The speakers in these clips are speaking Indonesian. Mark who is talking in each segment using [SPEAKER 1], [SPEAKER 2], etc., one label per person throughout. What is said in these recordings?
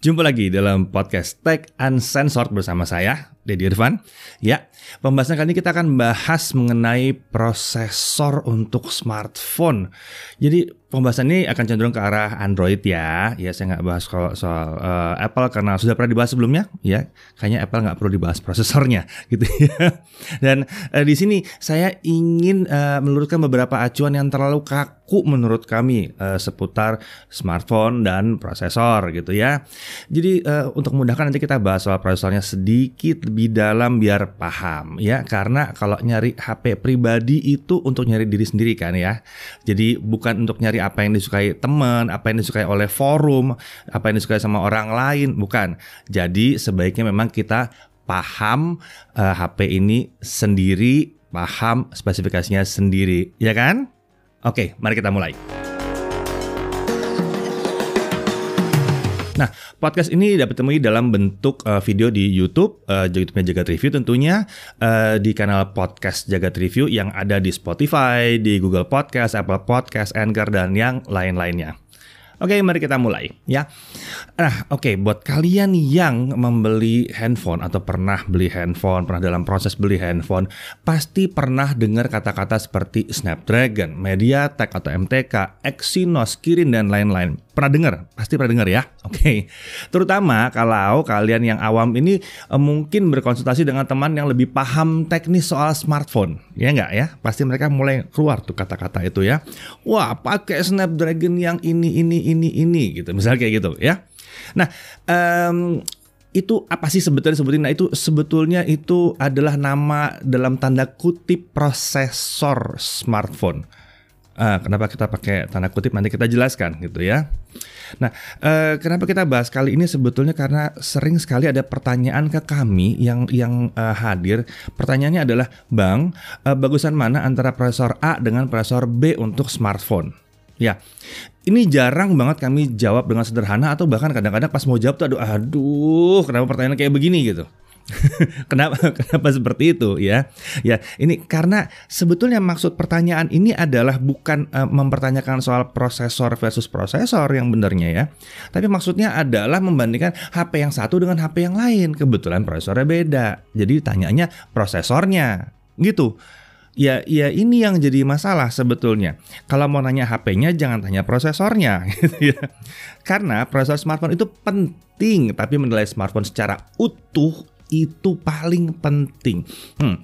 [SPEAKER 1] Jumpa lagi dalam podcast Tech Uncensored bersama saya, Deddy Irfan. Ya, pembahasan kali ini kita akan bahas mengenai prosesor untuk smartphone. Jadi pembahasan ini akan cenderung ke arah Android ya. Ya saya nggak bahas soal, soal uh, Apple karena sudah pernah dibahas sebelumnya. Ya, kayaknya Apple nggak perlu dibahas prosesornya gitu ya. Dan uh, di sini saya ingin uh, meluruskan beberapa acuan yang terlalu kaku menurut kami uh, seputar smartphone dan prosesor gitu ya. Jadi uh, untuk memudahkan nanti kita bahas soal prosesornya sedikit lebih dalam biar paham ya. Karena kalau nyari HP pribadi itu untuk nyari diri sendiri kan ya. Jadi bukan untuk nyari apa yang disukai teman, apa yang disukai oleh forum, apa yang disukai sama orang lain, bukan. Jadi sebaiknya memang kita paham uh, eh, HP ini sendiri, paham spesifikasinya sendiri, ya kan? Oke, mari kita mulai. Nah, podcast ini dapat temui dalam bentuk uh, video di YouTube, uh, YouTube-nya Jagat Review tentunya, uh, di kanal podcast Jagat Review yang ada di Spotify, di Google Podcast, Apple Podcast, Anchor, dan yang lain-lainnya. Oke, mari kita mulai ya. Nah, oke, okay, buat kalian yang membeli handphone atau pernah beli handphone, pernah dalam proses beli handphone, pasti pernah dengar kata-kata seperti Snapdragon, MediaTek atau MTK, Exynos, Kirin dan lain-lain. Pernah dengar? Pasti pernah dengar ya. Oke. Okay. Terutama kalau kalian yang awam ini eh, mungkin berkonsultasi dengan teman yang lebih paham teknis soal smartphone. Ya enggak ya? Pasti mereka mulai keluar tuh kata-kata itu ya. Wah, pakai Snapdragon yang ini ini ini ini gitu misalnya kayak gitu ya nah um, itu apa sih sebetulnya sebutin nah itu sebetulnya itu adalah nama dalam tanda kutip prosesor smartphone Uh, kenapa kita pakai tanda kutip nanti kita jelaskan gitu ya. Nah, uh, kenapa kita bahas kali ini sebetulnya karena sering sekali ada pertanyaan ke kami yang yang uh, hadir. Pertanyaannya adalah, "Bang, uh, bagusan mana antara prosesor A dengan prosesor B untuk smartphone?" Ya, ini jarang banget kami jawab dengan sederhana atau bahkan kadang-kadang pas mau jawab tuh aduh aduh kenapa pertanyaan kayak begini gitu. kenapa kenapa seperti itu ya? Ya, ini karena sebetulnya maksud pertanyaan ini adalah bukan uh, mempertanyakan soal prosesor versus prosesor yang benarnya ya. Tapi maksudnya adalah membandingkan HP yang satu dengan HP yang lain. Kebetulan prosesornya beda. Jadi tanyanya prosesornya gitu. Ya, ya ini yang jadi masalah sebetulnya. Kalau mau nanya HP-nya jangan tanya prosesornya gitu ya. Karena prosesor smartphone itu penting, tapi menilai smartphone secara utuh itu paling penting. Hmm.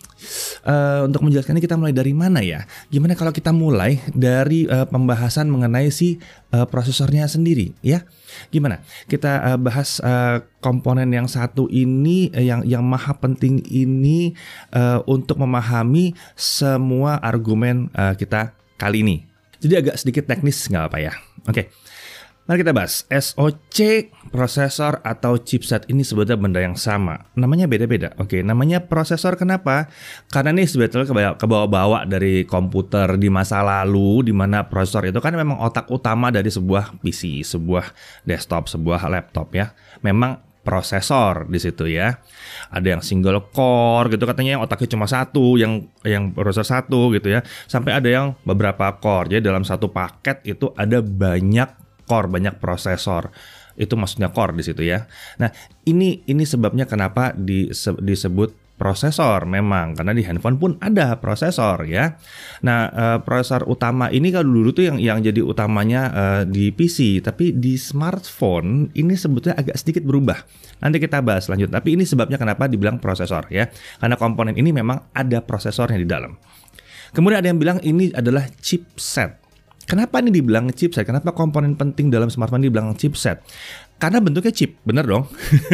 [SPEAKER 1] Uh, untuk menjelaskannya kita mulai dari mana ya? Gimana kalau kita mulai dari uh, pembahasan mengenai si uh, prosesornya sendiri ya? Gimana? Kita uh, bahas uh, komponen yang satu ini uh, yang yang maha penting ini uh, untuk memahami semua argumen uh, kita kali ini. Jadi agak sedikit teknis nggak apa ya. Oke. Okay. Mari kita bahas SoC prosesor atau chipset ini sebetulnya benda yang sama. Namanya beda-beda. Oke, namanya prosesor kenapa? Karena ini sebetulnya kebawa-bawa dari komputer di masa lalu di mana prosesor itu kan memang otak utama dari sebuah PC, sebuah desktop, sebuah laptop ya. Memang prosesor di situ ya. Ada yang single core gitu katanya yang otaknya cuma satu, yang yang prosesor satu gitu ya. Sampai ada yang beberapa core. Jadi dalam satu paket itu ada banyak core, banyak prosesor. Itu maksudnya core di situ ya. Nah, ini ini sebabnya kenapa disebut prosesor memang karena di handphone pun ada prosesor ya. Nah, uh, prosesor utama ini kalau dulu tuh yang yang jadi utamanya uh, di PC, tapi di smartphone ini sebetulnya agak sedikit berubah. Nanti kita bahas lanjut. Tapi ini sebabnya kenapa dibilang prosesor ya. Karena komponen ini memang ada prosesornya di dalam. Kemudian ada yang bilang ini adalah chipset. Kenapa ini dibilang chipset? Kenapa komponen penting dalam smartphone dibilang chipset? Karena bentuknya chip, bener dong.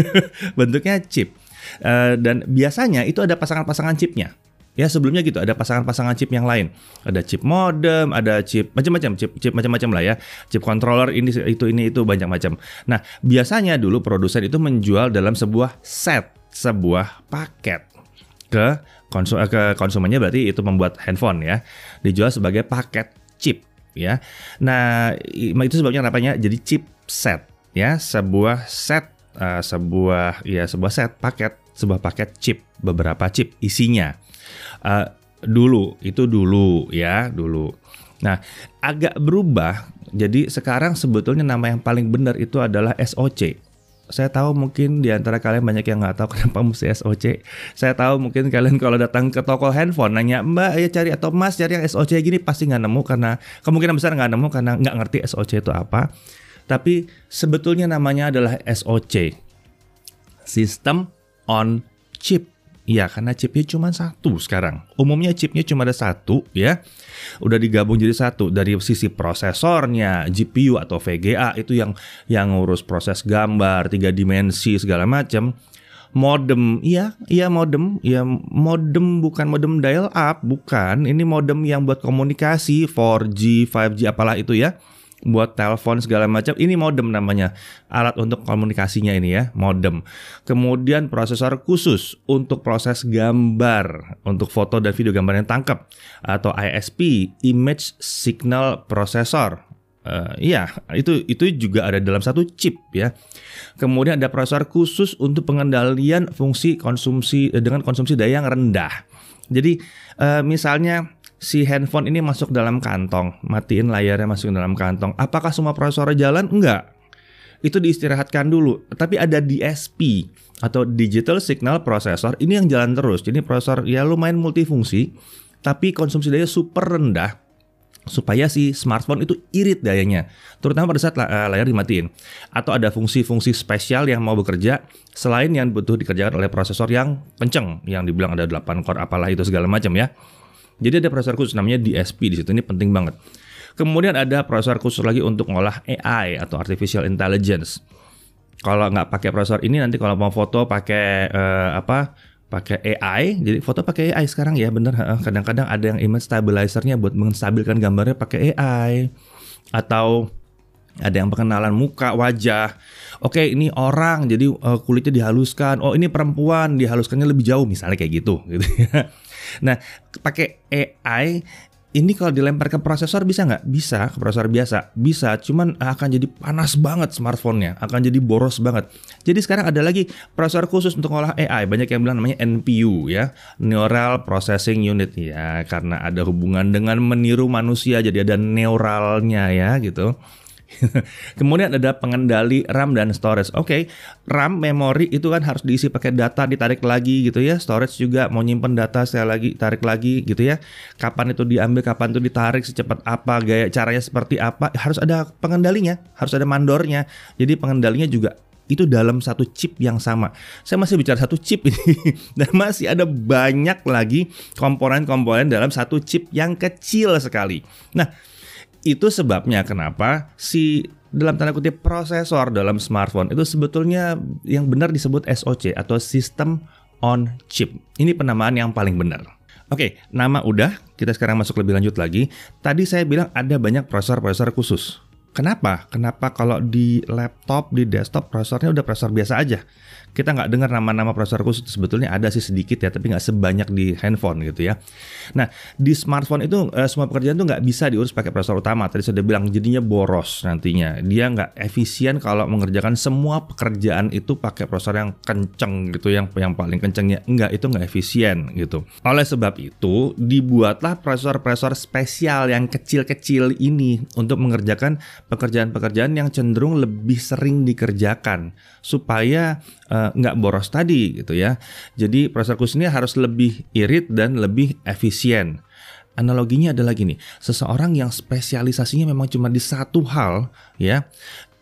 [SPEAKER 1] bentuknya chip. Uh, dan biasanya itu ada pasangan-pasangan chipnya. Ya sebelumnya gitu ada pasangan-pasangan chip yang lain. Ada chip modem, ada chip macam-macam, chip chip macam-macam lah ya. Chip controller ini itu ini itu banyak macam. Nah, biasanya dulu produsen itu menjual dalam sebuah set, sebuah paket ke konsum ke konsumennya berarti itu membuat handphone ya. Dijual sebagai paket chip ya. Nah, itu sebabnya namanya jadi chipset ya, sebuah set uh, sebuah ya sebuah set paket, sebuah paket chip, beberapa chip isinya. Uh, dulu itu dulu ya, dulu. Nah, agak berubah. Jadi sekarang sebetulnya nama yang paling benar itu adalah SOC Saya tahu mungkin di antara kalian banyak yang nggak tahu kenapa mesti SOC. Saya tahu mungkin kalian kalau datang ke toko handphone nanya Mbak ya cari atau Mas cari yang SOC gini pasti nggak nemu karena kemungkinan besar nggak nemu karena nggak ngerti SOC itu apa. Tapi sebetulnya namanya adalah SOC, System on Chip. Iya, karena chipnya cuma satu sekarang. Umumnya chipnya cuma ada satu ya. Udah digabung jadi satu dari sisi prosesornya, GPU atau VGA itu yang yang ngurus proses gambar, tiga dimensi segala macam. Modem, iya, iya modem, iya modem bukan modem dial up, bukan. Ini modem yang buat komunikasi 4G, 5G apalah itu ya buat telepon segala macam. Ini modem namanya. Alat untuk komunikasinya ini ya, modem. Kemudian prosesor khusus untuk proses gambar, untuk foto dan video gambar yang tangkap atau ISP, Image Signal Processor. Uh, iya, itu itu juga ada dalam satu chip ya. Kemudian ada prosesor khusus untuk pengendalian fungsi konsumsi eh, dengan konsumsi daya yang rendah. Jadi uh, misalnya si handphone ini masuk dalam kantong, matiin layarnya masuk dalam kantong. Apakah semua prosesor jalan? Enggak. Itu diistirahatkan dulu. Tapi ada DSP atau Digital Signal Processor ini yang jalan terus. Jadi prosesor ya lumayan multifungsi, tapi konsumsi daya super rendah supaya si smartphone itu irit dayanya, terutama pada saat eh, layar dimatiin. Atau ada fungsi-fungsi spesial yang mau bekerja selain yang butuh dikerjakan oleh prosesor yang kenceng, yang dibilang ada 8 core apalah itu segala macam ya. Jadi ada prosesor khusus namanya DSP di situ ini penting banget. Kemudian ada prosesor khusus lagi untuk ngolah AI atau artificial intelligence. Kalau nggak pakai prosesor ini nanti kalau mau foto pakai uh, apa? pakai AI. Jadi foto pakai AI sekarang ya, bener. Kadang-kadang ada yang image stabilizernya buat menstabilkan gambarnya pakai AI. Atau ada yang pengenalan muka, wajah. Oke, ini orang, jadi uh, kulitnya dihaluskan. Oh, ini perempuan, dihaluskannya lebih jauh, misalnya kayak gitu. gitu ya. Nah, pakai AI ini kalau dilempar ke prosesor bisa nggak? Bisa ke prosesor biasa, bisa. Cuman akan jadi panas banget smartphone-nya, akan jadi boros banget. Jadi sekarang ada lagi prosesor khusus untuk ngolah AI. Banyak yang bilang namanya NPU ya, Neural Processing Unit ya, karena ada hubungan dengan meniru manusia, jadi ada neuralnya ya gitu. Kemudian ada pengendali RAM dan storage. Oke, okay, RAM memori itu kan harus diisi pakai data ditarik lagi gitu ya. Storage juga mau nyimpen data saya lagi tarik lagi gitu ya. Kapan itu diambil, kapan itu ditarik, secepat apa, gaya caranya seperti apa, harus ada pengendalinya, harus ada mandornya. Jadi pengendalinya juga itu dalam satu chip yang sama. Saya masih bicara satu chip ini dan masih ada banyak lagi komponen-komponen dalam satu chip yang kecil sekali. Nah, itu sebabnya kenapa si dalam tanda kutip prosesor dalam smartphone itu sebetulnya yang benar disebut SoC atau System on Chip. Ini penamaan yang paling benar. Oke, nama udah, kita sekarang masuk lebih lanjut lagi. Tadi saya bilang ada banyak prosesor-prosesor khusus. Kenapa? Kenapa kalau di laptop, di desktop prosesornya udah prosesor biasa aja? Kita nggak dengar nama-nama prosesor khusus. Sebetulnya ada sih sedikit ya tapi nggak sebanyak di handphone gitu ya. Nah di smartphone itu uh, semua pekerjaan tuh nggak bisa diurus pakai prosesor utama. Tadi sudah bilang jadinya boros nantinya. Dia nggak efisien kalau mengerjakan semua pekerjaan itu pakai prosesor yang kenceng gitu yang yang paling kencengnya. Enggak itu nggak efisien gitu. Oleh sebab itu dibuatlah prosesor-prosesor spesial yang kecil-kecil ini untuk mengerjakan pekerjaan-pekerjaan yang cenderung lebih sering dikerjakan. Supaya uh, nggak boros tadi gitu ya. Jadi khusus ini harus lebih irit dan lebih efisien. Analoginya adalah gini, seseorang yang spesialisasinya memang cuma di satu hal ya,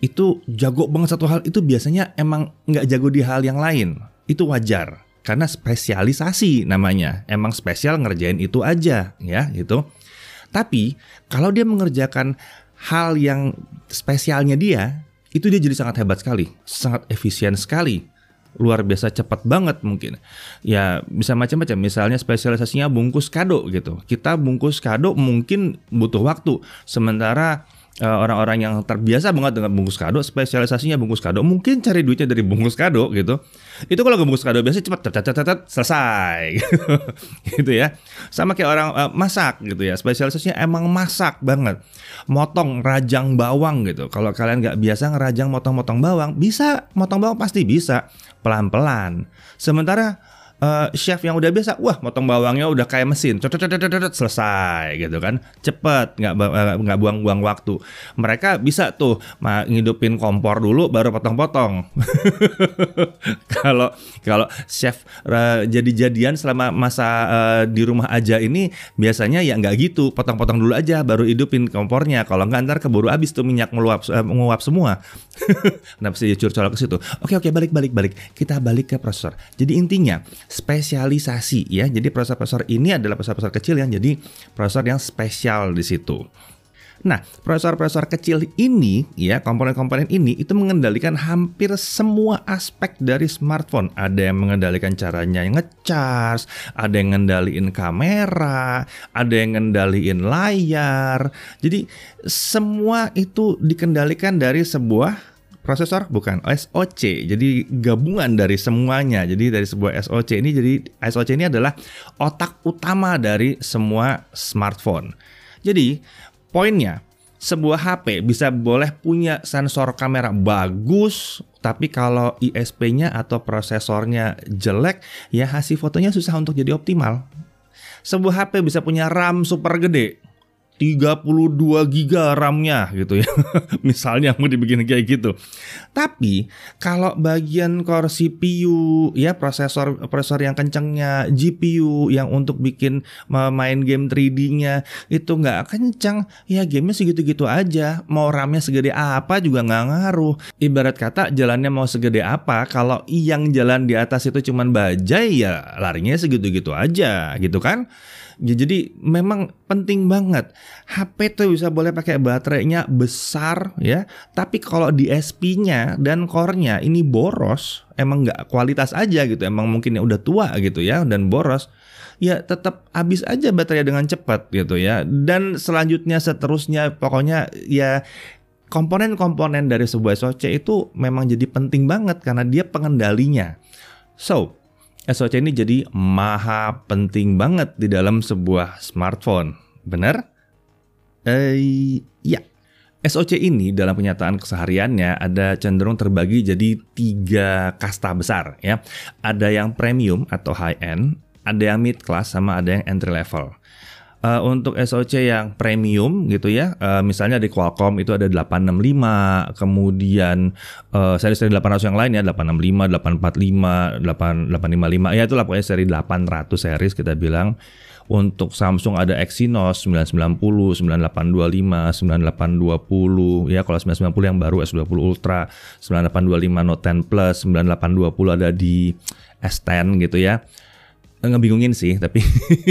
[SPEAKER 1] itu jago banget satu hal itu biasanya emang nggak jago di hal yang lain. Itu wajar karena spesialisasi namanya. Emang spesial ngerjain itu aja ya gitu. Tapi kalau dia mengerjakan hal yang spesialnya dia, itu dia jadi sangat hebat sekali, sangat efisien sekali luar biasa cepat banget mungkin. Ya bisa macam-macam. Misalnya spesialisasinya bungkus kado gitu. Kita bungkus kado mungkin butuh waktu. Sementara orang-orang yang terbiasa banget dengan bungkus kado, spesialisasinya bungkus kado, mungkin cari duitnya dari bungkus kado gitu. Itu kalau bungkus kado biasa cepat tet tet tet selesai gitu ya. Sama kayak orang uh, masak gitu ya. Spesialisasinya emang masak banget. Motong rajang bawang gitu. Kalau kalian nggak biasa ngerajang motong-motong bawang, bisa motong bawang pasti bisa pelan-pelan. Sementara uh, chef yang udah biasa, wah motong bawangnya udah kayak mesin, selesai gitu kan, cepet, nggak nggak buang-buang waktu. Mereka bisa tuh ngidupin kompor dulu, baru potong-potong. Kalau kalau chef uh, jadi-jadian selama masa uh, di rumah aja ini biasanya ya nggak gitu, potong-potong dulu aja, baru hidupin kompornya. Kalau nggak ntar keburu habis tuh minyak meluap uh, menguap semua. Kenapa sih curcol ke situ? Oke oke balik balik balik. Kita balik ke prosesor. Jadi intinya spesialisasi ya. Jadi prosesor-prosesor ini adalah prosesor-prosesor kecil yang jadi prosesor yang spesial di situ. Nah, prosesor-prosesor kecil ini, ya komponen-komponen ini itu mengendalikan hampir semua aspek dari smartphone. Ada yang mengendalikan caranya ngecas, ada yang ngendaliin kamera, ada yang ngendaliin layar. Jadi semua itu dikendalikan dari sebuah prosesor bukan SoC. Jadi gabungan dari semuanya. Jadi dari sebuah SoC ini jadi SoC ini adalah otak utama dari semua smartphone. Jadi poinnya sebuah HP bisa boleh punya sensor kamera bagus, tapi kalau ISP-nya atau prosesornya jelek, ya hasil fotonya susah untuk jadi optimal. Sebuah HP bisa punya RAM super gede, 32 giga RAM-nya gitu ya. Misalnya mau dibikin kayak gitu. Tapi kalau bagian core CPU ya prosesor prosesor yang kencangnya, GPU yang untuk bikin main game 3D-nya itu nggak kencang, ya gamenya segitu-gitu aja. Mau RAM-nya segede apa juga nggak ngaruh. Ibarat kata jalannya mau segede apa, kalau yang jalan di atas itu cuman bajai ya larinya segitu-gitu aja gitu kan. Ya, jadi memang penting banget. HP tuh bisa boleh pakai baterainya besar ya, tapi kalau di SP-nya dan core-nya ini boros, emang nggak kualitas aja gitu, emang mungkin ya udah tua gitu ya dan boros, ya tetap habis aja baterai dengan cepat gitu ya. Dan selanjutnya seterusnya pokoknya ya komponen-komponen dari sebuah SoC itu memang jadi penting banget karena dia pengendalinya. So, SOC ini jadi maha penting banget di dalam sebuah smartphone. Benar? Eh, ya. SOC ini dalam kenyataan kesehariannya ada cenderung terbagi jadi tiga kasta besar ya. Ada yang premium atau high end, ada yang mid class sama ada yang entry level. Uh, untuk SoC yang premium gitu ya, uh, misalnya di Qualcomm itu ada 865, kemudian uh, seri-seri 800 yang lain ya 865, 845, 8, 855, ya itulah pokoknya seri 800 series kita bilang. Untuk Samsung ada Exynos 990, 9825, 9820, ya kalau 990 yang baru S20 Ultra, 9825 Note 10 Plus, 9820 ada di S10 gitu ya ngebingungin sih tapi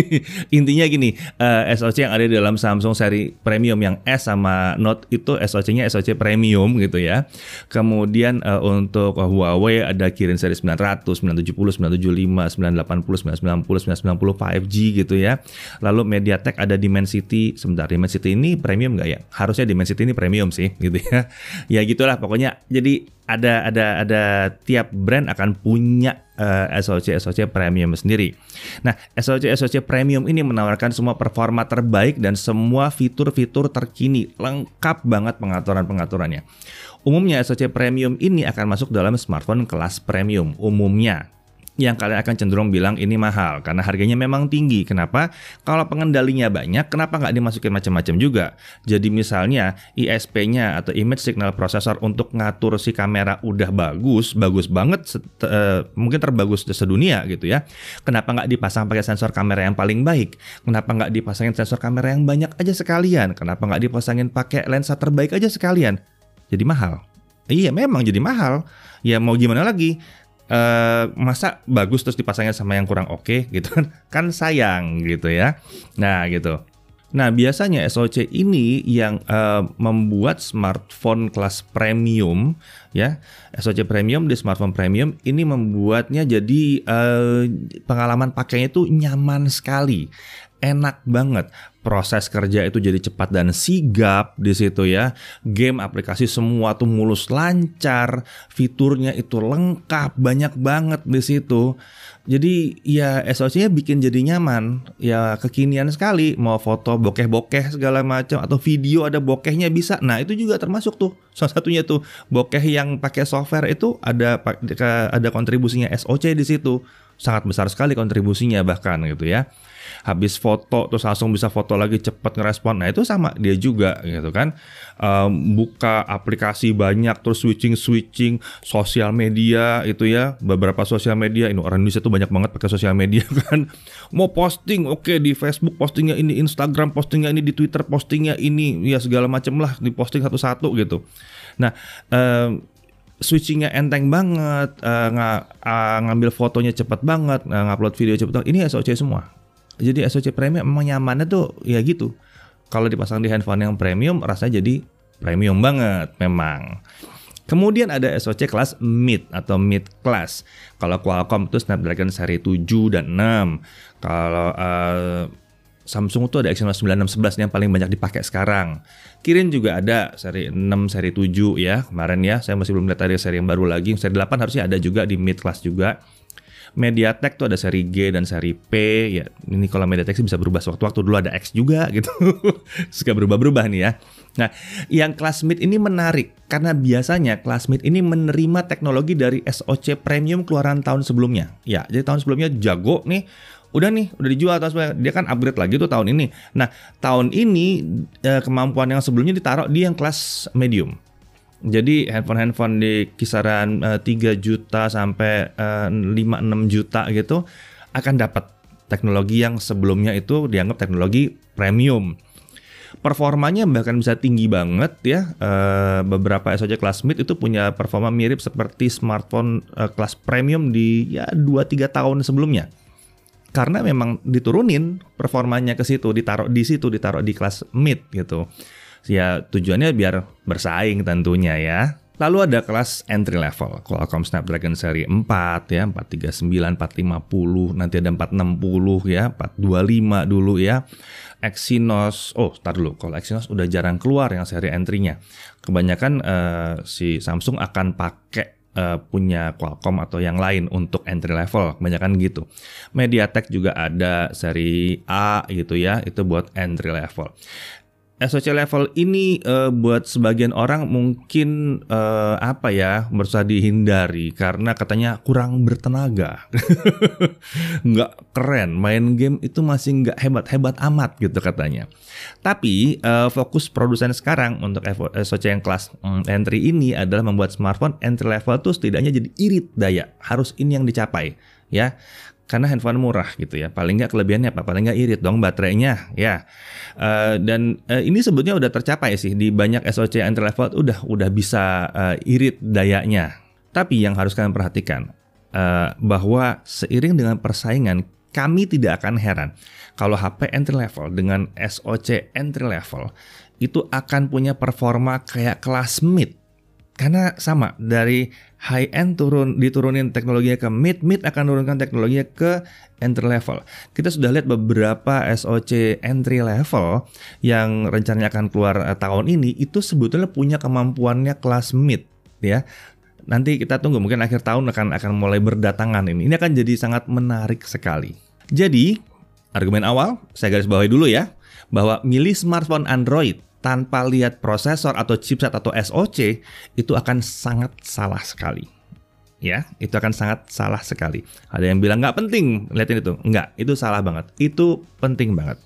[SPEAKER 1] intinya gini uh, eh, SoC yang ada di dalam Samsung seri premium yang S sama Note itu SoC-nya SoC premium gitu ya. Kemudian uh, untuk Huawei ada Kirin seri 900 970 975 980 990 990 5G gitu ya. Lalu MediaTek ada Dimensity sebentar Dimensity ini premium nggak ya? Harusnya Dimensity ini premium sih gitu ya. Ya gitulah pokoknya. Jadi ada ada ada tiap brand akan punya uh, SoC SoC premium sendiri. Nah, SoC SoC premium ini menawarkan semua performa terbaik dan semua fitur-fitur terkini, lengkap banget pengaturan-pengaturannya. Umumnya SoC premium ini akan masuk dalam smartphone kelas premium umumnya yang kalian akan cenderung bilang ini mahal karena harganya memang tinggi. Kenapa? Kalau pengendalinya banyak, kenapa nggak dimasukin macam-macam juga? Jadi misalnya ISP-nya atau image signal processor untuk ngatur si kamera udah bagus, bagus banget, uh, mungkin terbagus di sedunia gitu ya. Kenapa nggak dipasang pakai sensor kamera yang paling baik? Kenapa nggak dipasangin sensor kamera yang banyak aja sekalian? Kenapa nggak dipasangin pakai lensa terbaik aja sekalian? Jadi mahal. Iya memang jadi mahal. Ya mau gimana lagi? Uh, masa bagus terus dipasangnya sama yang kurang oke okay, gitu kan? Kan sayang gitu ya. Nah gitu. Nah biasanya SoC ini yang uh, membuat smartphone kelas premium ya SoC premium di smartphone premium ini membuatnya jadi uh, pengalaman pakainya itu nyaman sekali enak banget. Proses kerja itu jadi cepat dan sigap di situ ya. Game, aplikasi semua tuh mulus lancar, fiturnya itu lengkap, banyak banget di situ. Jadi ya SoC-nya bikin jadi nyaman, ya kekinian sekali. Mau foto bokeh-bokeh segala macam atau video ada bokehnya bisa. Nah itu juga termasuk tuh salah satunya tuh bokeh yang pakai software itu ada ada kontribusinya SoC di situ. Sangat besar sekali kontribusinya bahkan gitu ya. Habis foto terus langsung bisa foto lagi cepat ngerespon. Nah itu sama dia juga gitu kan. Um, buka aplikasi banyak terus switching switching sosial media itu ya. Beberapa sosial media ini orang Indonesia tuh banyak banget pakai sosial media kan. Mau posting oke okay, di Facebook postingnya ini Instagram postingnya ini di Twitter postingnya ini ya segala macam lah di posting satu-satu gitu nah um, switchingnya enteng banget, uh, ng uh, ngambil fotonya cepat banget, uh, ngupload video cepat. Ini SOC semua. Jadi SOC premium memang nyamannya tuh ya gitu. Kalau dipasang di handphone yang premium rasanya jadi premium banget memang. Kemudian ada SoC kelas mid atau mid class. Kalau Qualcomm itu Snapdragon seri 7 dan 6. Kalau uh, Samsung itu ada Exynos 9611 yang paling banyak dipakai sekarang. Kirin juga ada seri 6, seri 7 ya kemarin ya. Saya masih belum lihat ada seri yang baru lagi. Seri 8 harusnya ada juga di mid class juga. MediaTek tuh ada seri G dan seri P ya ini kalau MediaTek sih bisa berubah sewaktu-waktu dulu ada X juga gitu suka berubah-berubah nih ya nah yang kelas mid ini menarik karena biasanya kelas mid ini menerima teknologi dari SoC premium keluaran tahun sebelumnya ya jadi tahun sebelumnya jago nih udah nih udah dijual tahun sebelumnya dia kan upgrade lagi tuh tahun ini nah tahun ini eh, kemampuan yang sebelumnya ditaruh di yang kelas medium jadi handphone-handphone di kisaran eh, 3 juta sampai uh, 5-6 juta gitu akan dapat teknologi yang sebelumnya itu dianggap teknologi premium. Performanya bahkan bisa tinggi banget ya. Beberapa SOC kelas mid itu punya performa mirip seperti smartphone kelas premium di ya 2-3 tahun sebelumnya. Karena memang diturunin performanya ke situ, ditaruh di situ, ditaruh di kelas mid gitu. Ya tujuannya biar bersaing tentunya ya. Lalu ada kelas entry level, Qualcomm Snapdragon seri 4 ya, 439, 450, nanti ada 460 ya, 425 dulu ya. Exynos, oh tar dulu, kalau Exynos udah jarang keluar yang seri entry-nya. Kebanyakan uh, si Samsung akan pakai uh, punya Qualcomm atau yang lain untuk entry level, kebanyakan gitu. MediaTek juga ada seri A gitu ya, itu buat entry level. SOC level ini uh, buat sebagian orang mungkin uh, apa ya berusaha dihindari karena katanya kurang bertenaga, nggak keren main game itu masih nggak hebat-hebat amat gitu katanya. Tapi uh, fokus produsen sekarang untuk SOC yang kelas um, entry ini adalah membuat smartphone entry level tuh setidaknya jadi irit daya. Harus ini yang dicapai ya karena handphone murah gitu ya. Paling nggak kelebihannya apa? Paling nggak irit dong baterainya ya. Uh, dan uh, ini sebetulnya udah tercapai sih di banyak SoC entry level udah udah bisa uh, irit dayanya. Tapi yang harus kalian perhatikan uh, bahwa seiring dengan persaingan kami tidak akan heran kalau HP entry level dengan SoC entry level itu akan punya performa kayak kelas mid karena sama dari high end turun diturunin teknologinya ke mid, mid akan turunkan teknologinya ke entry level. Kita sudah lihat beberapa SoC entry level yang rencananya akan keluar uh, tahun ini itu sebetulnya punya kemampuannya kelas mid ya. Nanti kita tunggu mungkin akhir tahun akan akan mulai berdatangan ini. Ini akan jadi sangat menarik sekali. Jadi, argumen awal saya garis bawahi dulu ya bahwa milih smartphone Android tanpa lihat prosesor atau chipset atau SoC itu akan sangat salah sekali. Ya, itu akan sangat salah sekali. Ada yang bilang nggak penting, lihatin itu. Nggak, itu salah banget. Itu penting banget.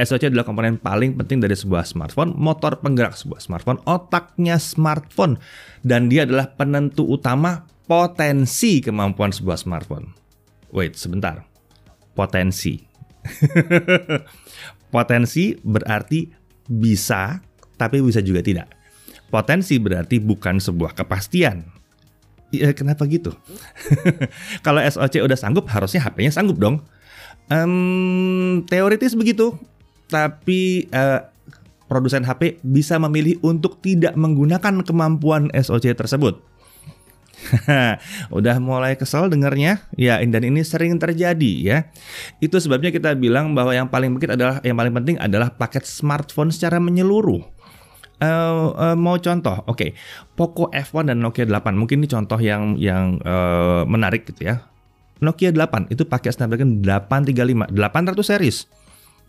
[SPEAKER 1] SoC adalah komponen paling penting dari sebuah smartphone, motor penggerak sebuah smartphone, otaknya smartphone, dan dia adalah penentu utama potensi kemampuan sebuah smartphone. Wait, sebentar. Potensi. potensi berarti bisa, tapi bisa juga tidak. Potensi berarti bukan sebuah kepastian. Ya, kenapa gitu? Kalau SOC udah sanggup, harusnya HP-nya sanggup dong. Um, teoritis begitu, tapi uh, produsen HP bisa memilih untuk tidak menggunakan kemampuan SOC tersebut. Udah mulai kesel dengarnya? Ya, dan ini sering terjadi ya. Itu sebabnya kita bilang bahwa yang paling penting adalah yang paling penting adalah paket smartphone secara menyeluruh. Uh, uh, mau contoh, oke, okay. Poco F1 dan Nokia 8, mungkin ini contoh yang yang uh, menarik gitu ya. Nokia 8 itu pakai Snapdragon 835, 800 series.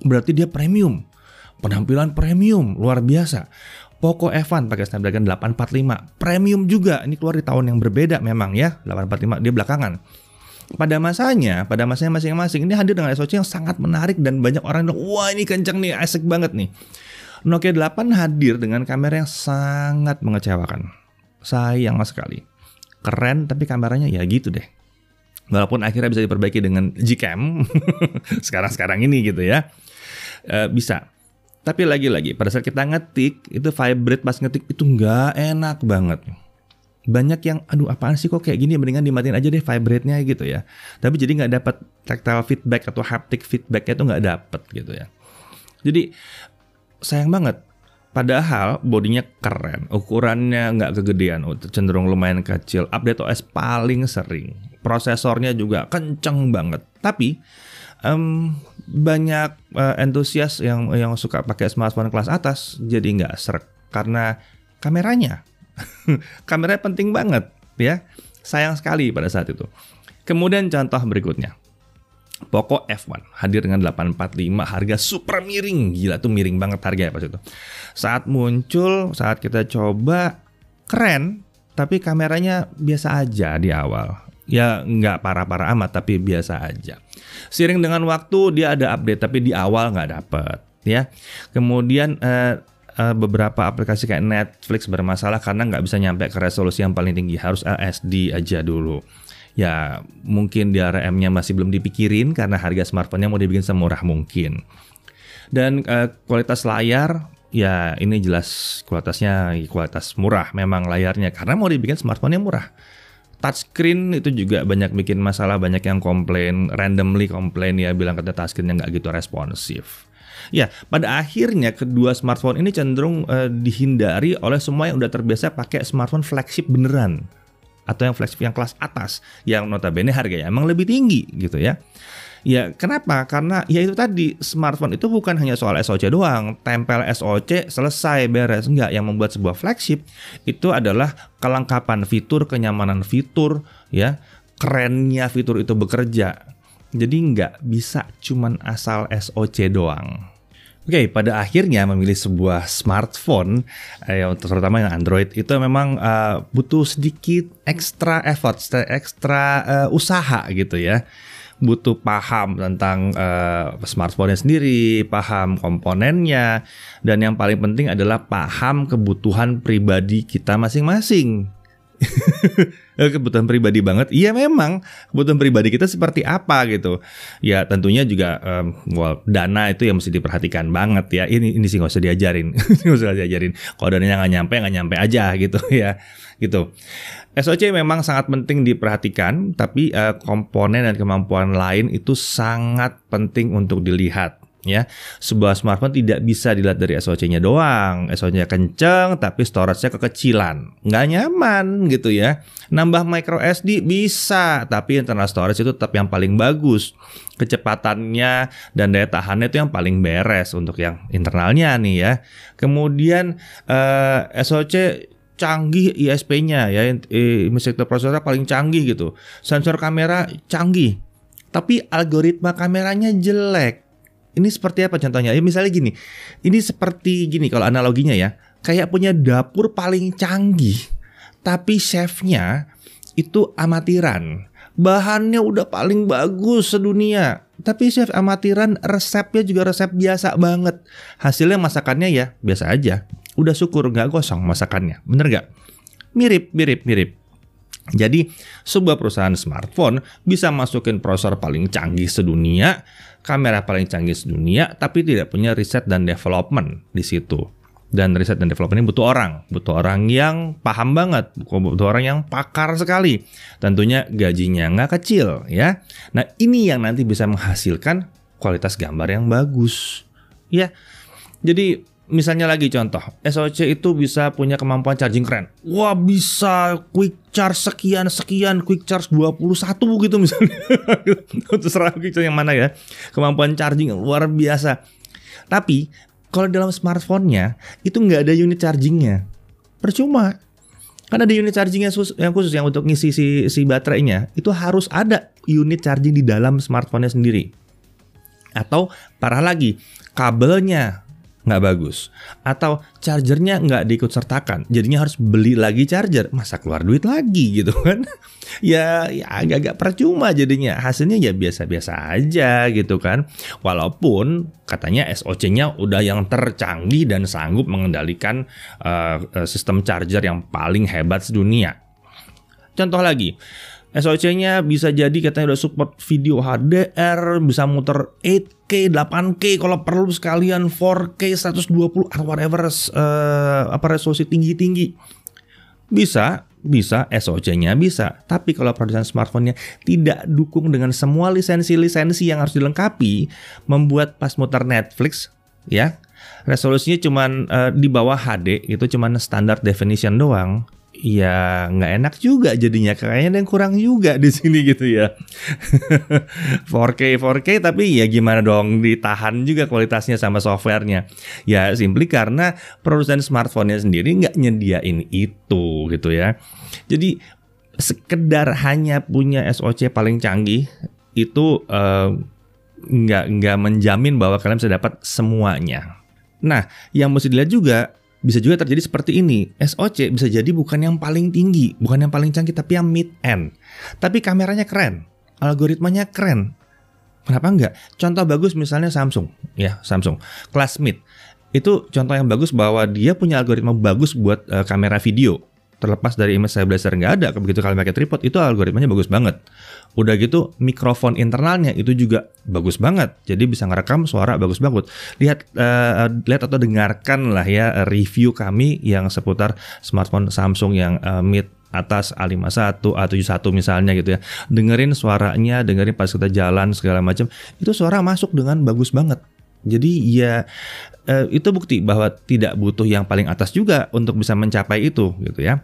[SPEAKER 1] Berarti dia premium. Penampilan premium, luar biasa. Poco F1 pakai Snapdragon 845 premium juga ini keluar di tahun yang berbeda memang ya 845 dia belakangan pada masanya, pada masanya masing-masing ini hadir dengan SoC yang sangat menarik dan banyak orang bilang, wah ini kenceng nih, asik banget nih. Nokia 8 hadir dengan kamera yang sangat mengecewakan. Sayang sekali. Keren tapi kameranya ya gitu deh. Walaupun akhirnya bisa diperbaiki dengan Gcam sekarang-sekarang ini gitu ya. E, bisa. Tapi lagi-lagi pada saat kita ngetik itu vibrate pas ngetik itu nggak enak banget. Banyak yang aduh apaan sih kok kayak gini? Mendingan dimatiin aja deh vibrate-nya gitu ya. Tapi jadi nggak dapat tactile feedback atau haptic feedbacknya itu nggak dapet gitu ya. Jadi sayang banget padahal bodinya keren ukurannya nggak kegedean oh, cenderung lumayan kecil update OS paling sering prosesornya juga kenceng banget. Tapi um, banyak uh, entusias yang yang suka pakai smartphone kelas atas jadi nggak serak karena kameranya Kameranya penting banget ya. Sayang sekali pada saat itu. Kemudian contoh berikutnya. Poco F1 hadir dengan 845 harga super miring. Gila tuh miring banget harganya pas itu. Saat muncul, saat kita coba keren, tapi kameranya biasa aja di awal. Ya nggak parah-parah amat tapi biasa aja. Seiring dengan waktu dia ada update tapi di awal nggak dapet ya. Kemudian eh, uh, beberapa aplikasi kayak Netflix bermasalah karena nggak bisa nyampe ke resolusi yang paling tinggi. Harus LSD aja dulu. Ya mungkin DRM-nya masih belum dipikirin karena harga smartphone-nya mau dibikin semurah mungkin. Dan uh, kualitas layar ya ini jelas kualitasnya kualitas murah. Memang layarnya karena mau dibikin smartphone yang murah touchscreen itu juga banyak bikin masalah banyak yang komplain randomly komplain ya bilang kata touchscreennya nggak gitu responsif Ya, pada akhirnya kedua smartphone ini cenderung uh, dihindari oleh semua yang udah terbiasa pakai smartphone flagship beneran atau yang flagship yang kelas atas yang notabene harganya emang lebih tinggi gitu ya. Ya, kenapa? Karena ya itu tadi smartphone itu bukan hanya soal SoC doang. Tempel SoC selesai beres. Enggak, yang membuat sebuah flagship itu adalah kelengkapan fitur, kenyamanan fitur, ya, kerennya fitur itu bekerja. Jadi nggak bisa cuman asal SoC doang. Oke, okay, pada akhirnya memilih sebuah smartphone, eh, terutama yang Android itu memang uh, butuh sedikit ekstra effort, ekstra uh, usaha gitu ya. Butuh paham tentang uh, smartphone-nya sendiri, paham komponennya, dan yang paling penting adalah paham kebutuhan pribadi kita masing-masing. Eh, kebutuhan pribadi banget. Iya memang kebutuhan pribadi kita seperti apa gitu. Ya tentunya juga um, well, dana itu yang mesti diperhatikan banget ya. Ini ini sih nggak usah diajarin, nggak usah diajarin. Kalau dananya nggak nyampe nggak nyampe aja gitu ya, gitu. SOC memang sangat penting diperhatikan, tapi uh, komponen dan kemampuan lain itu sangat penting untuk dilihat ya. Sebuah smartphone tidak bisa dilihat dari SoC-nya doang. SoC-nya kenceng tapi storage-nya kekecilan. Nggak nyaman gitu ya. Nambah micro SD bisa, tapi internal storage itu tetap yang paling bagus. Kecepatannya dan daya tahannya itu yang paling beres untuk yang internalnya nih ya. Kemudian eh, SoC canggih ISP-nya ya, image processor paling canggih gitu. Sensor kamera canggih. Tapi algoritma kameranya jelek ini seperti apa contohnya? Ya misalnya gini, ini seperti gini kalau analoginya ya, kayak punya dapur paling canggih, tapi chefnya itu amatiran. Bahannya udah paling bagus sedunia, tapi chef amatiran resepnya juga resep biasa banget. Hasilnya masakannya ya biasa aja. Udah syukur nggak gosong masakannya, bener nggak? Mirip, mirip, mirip. Jadi sebuah perusahaan smartphone bisa masukin prosesor paling canggih sedunia, kamera paling canggih sedunia, tapi tidak punya riset dan development di situ. Dan riset dan development ini butuh orang, butuh orang yang paham banget, butuh orang yang pakar sekali. Tentunya gajinya nggak kecil ya. Nah ini yang nanti bisa menghasilkan kualitas gambar yang bagus. Ya, jadi misalnya lagi contoh, SOC itu bisa punya kemampuan charging keren. Wah, bisa quick charge sekian sekian, quick charge 21 gitu misalnya. Terserah quick charge yang mana ya. Kemampuan charging luar biasa. Tapi kalau dalam smartphone-nya itu nggak ada unit chargingnya. Percuma. Kan ada unit chargingnya yang khusus yang untuk ngisi si, si baterainya. Itu harus ada unit charging di dalam smartphone-nya sendiri. Atau parah lagi, kabelnya nggak bagus. Atau chargernya nggak diikut sertakan, jadinya harus beli lagi charger, masa keluar duit lagi gitu kan? ya, ya agak-agak percuma jadinya. Hasilnya ya biasa-biasa aja gitu kan. Walaupun katanya SOC-nya udah yang tercanggih dan sanggup mengendalikan uh, sistem charger yang paling hebat sedunia. Contoh lagi, SOC-nya bisa jadi katanya udah support video HDR, bisa muter 8K, 8K kalau perlu sekalian 4K 120 atau whatever uh, apa resolusi tinggi-tinggi. Bisa, bisa SOC-nya bisa. Tapi kalau produsen smartphone-nya tidak dukung dengan semua lisensi-lisensi yang harus dilengkapi, membuat pas muter Netflix ya, resolusinya cuma uh, di bawah HD, itu cuma standar definition doang ya nggak enak juga jadinya. Kayaknya yang kurang juga di sini gitu ya. 4K 4K tapi ya gimana dong ditahan juga kualitasnya sama softwarenya. Ya simply karena produsen smartphone-nya sendiri nggak nyediain itu gitu ya. Jadi sekedar hanya punya SoC paling canggih itu uh, nggak nggak menjamin bahwa kalian bisa dapat semuanya. Nah yang mesti dilihat juga bisa juga terjadi seperti ini. SOC bisa jadi bukan yang paling tinggi, bukan yang paling canggih, tapi yang mid end. Tapi kameranya keren, algoritmanya keren. Kenapa enggak? Contoh bagus misalnya Samsung, ya Samsung, kelas mid. Itu contoh yang bagus bahwa dia punya algoritma bagus buat uh, kamera video terlepas dari image stabilizer nggak ada. Begitu kalian pakai tripod itu algoritmanya bagus banget. Udah gitu mikrofon internalnya itu juga bagus banget. Jadi bisa ngerekam suara bagus banget. Lihat uh, lihat atau dengarkan lah ya review kami yang seputar smartphone Samsung yang uh, mid atas A51, A71 misalnya gitu ya. Dengerin suaranya, dengerin pas kita jalan segala macam, itu suara masuk dengan bagus banget. Jadi ya eh, itu bukti bahwa tidak butuh yang paling atas juga untuk bisa mencapai itu gitu ya.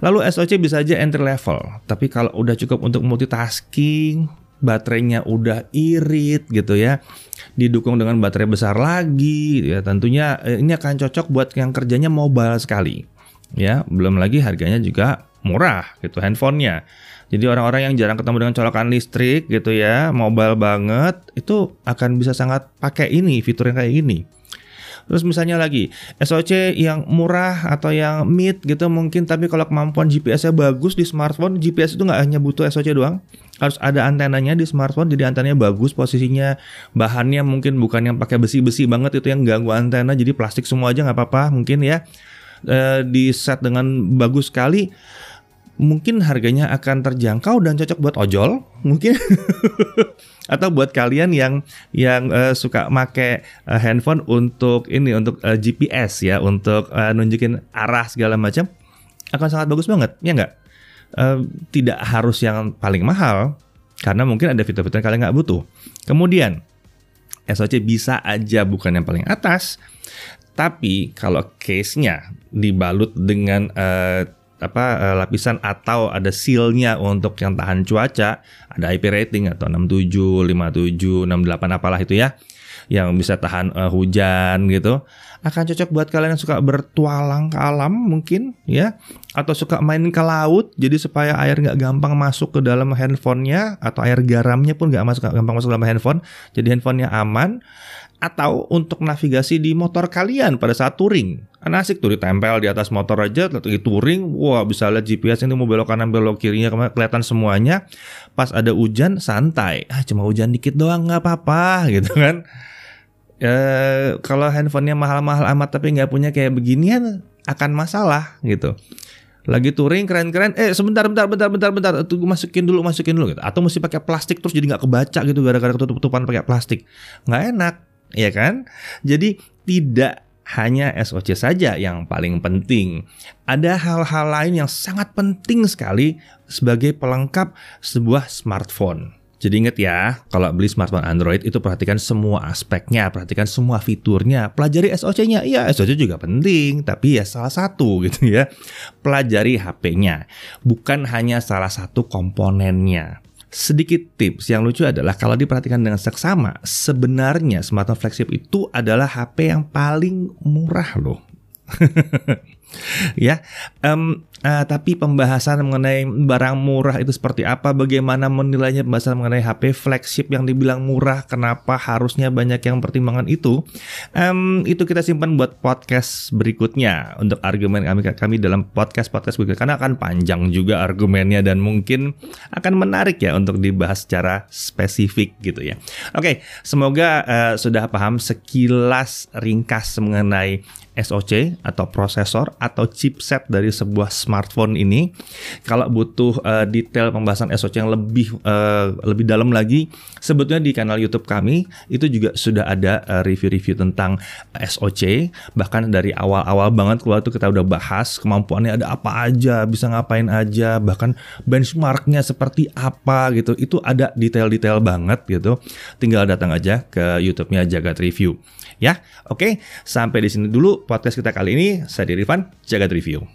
[SPEAKER 1] Lalu SOC bisa aja entry level, tapi kalau udah cukup untuk multitasking, baterainya udah irit gitu ya, didukung dengan baterai besar lagi, gitu ya tentunya eh, ini akan cocok buat yang kerjanya mobile sekali. Ya, belum lagi harganya juga murah gitu handphonenya. Jadi orang-orang yang jarang ketemu dengan colokan listrik gitu ya, mobile banget, itu akan bisa sangat pakai ini, fitur yang kayak gini. Terus misalnya lagi SOC yang murah atau yang mid gitu mungkin tapi kalau kemampuan GPS-nya bagus di smartphone, GPS itu nggak hanya butuh SOC doang, harus ada antenanya di smartphone jadi antenanya bagus posisinya, bahannya mungkin bukan yang pakai besi-besi banget itu yang ganggu antena jadi plastik semua aja nggak apa-apa mungkin ya. E, di set dengan bagus sekali mungkin harganya akan terjangkau dan cocok buat ojol mungkin. Atau buat kalian yang yang uh, suka make uh, handphone untuk ini untuk uh, GPS ya untuk uh, nunjukin arah segala macam akan sangat bagus banget ya nggak? Uh, tidak harus yang paling mahal karena mungkin ada fitur-fitur yang kalian nggak butuh. Kemudian SOC bisa aja bukan yang paling atas tapi kalau case-nya dibalut dengan uh, apa uh, lapisan atau ada sealnya untuk yang tahan cuaca, ada IP rating atau 67, 57, 68 apalah itu ya yang bisa tahan uh, hujan gitu akan cocok buat kalian yang suka bertualang ke alam mungkin ya atau suka main ke laut jadi supaya air nggak gampang masuk ke dalam handphonenya atau air garamnya pun nggak masuk gampang masuk ke dalam handphone jadi handphonenya aman atau untuk navigasi di motor kalian pada saat touring. Kan asik tuh ditempel di atas motor aja, lagi touring, wah bisa lihat GPS ini mau belok kanan belok kirinya kelihatan semuanya. Pas ada hujan santai, ah cuma hujan dikit doang nggak apa-apa gitu kan. E, kalau handphonenya mahal-mahal amat tapi nggak punya kayak beginian akan masalah gitu. Lagi touring keren-keren, eh sebentar, bentar, bentar, bentar, bentar, tunggu masukin dulu, masukin dulu gitu. Atau mesti pakai plastik terus jadi nggak kebaca gitu gara-gara ketutup-tutupan pakai plastik, nggak enak ya kan? Jadi tidak hanya SOC saja yang paling penting. Ada hal-hal lain yang sangat penting sekali sebagai pelengkap sebuah smartphone. Jadi ingat ya, kalau beli smartphone Android itu perhatikan semua aspeknya, perhatikan semua fiturnya, pelajari SOC-nya. Iya, SOC juga penting, tapi ya salah satu gitu ya. Pelajari HP-nya, bukan hanya salah satu komponennya. Sedikit tips yang lucu adalah kalau diperhatikan dengan seksama, sebenarnya smartphone flagship itu adalah HP yang paling murah loh. ya. Um, uh, tapi pembahasan mengenai barang murah itu seperti apa, bagaimana menilainya pembahasan mengenai HP flagship yang dibilang murah, kenapa harusnya banyak yang pertimbangan itu, um, itu kita simpan buat podcast berikutnya untuk argumen kami kami dalam podcast podcast berikutnya. Karena akan panjang juga argumennya dan mungkin akan menarik ya untuk dibahas secara spesifik gitu ya. Oke, semoga uh, sudah paham sekilas ringkas mengenai SoC atau prosesor atau chipset dari sebuah smartphone ini. Kalau butuh uh, detail pembahasan SoC yang lebih uh, lebih dalam lagi, sebetulnya di kanal YouTube kami itu juga sudah ada review review-review tentang SoC. Bahkan dari awal-awal banget keluar itu kita udah bahas kemampuannya ada apa aja, bisa ngapain aja, bahkan benchmarknya seperti apa gitu. Itu ada detail-detail banget gitu. Tinggal datang aja ke YouTube-nya Jagat Review. Ya, oke. Sampai di sini dulu podcast kita kali ini. Saya Dirifan, Jagat Review.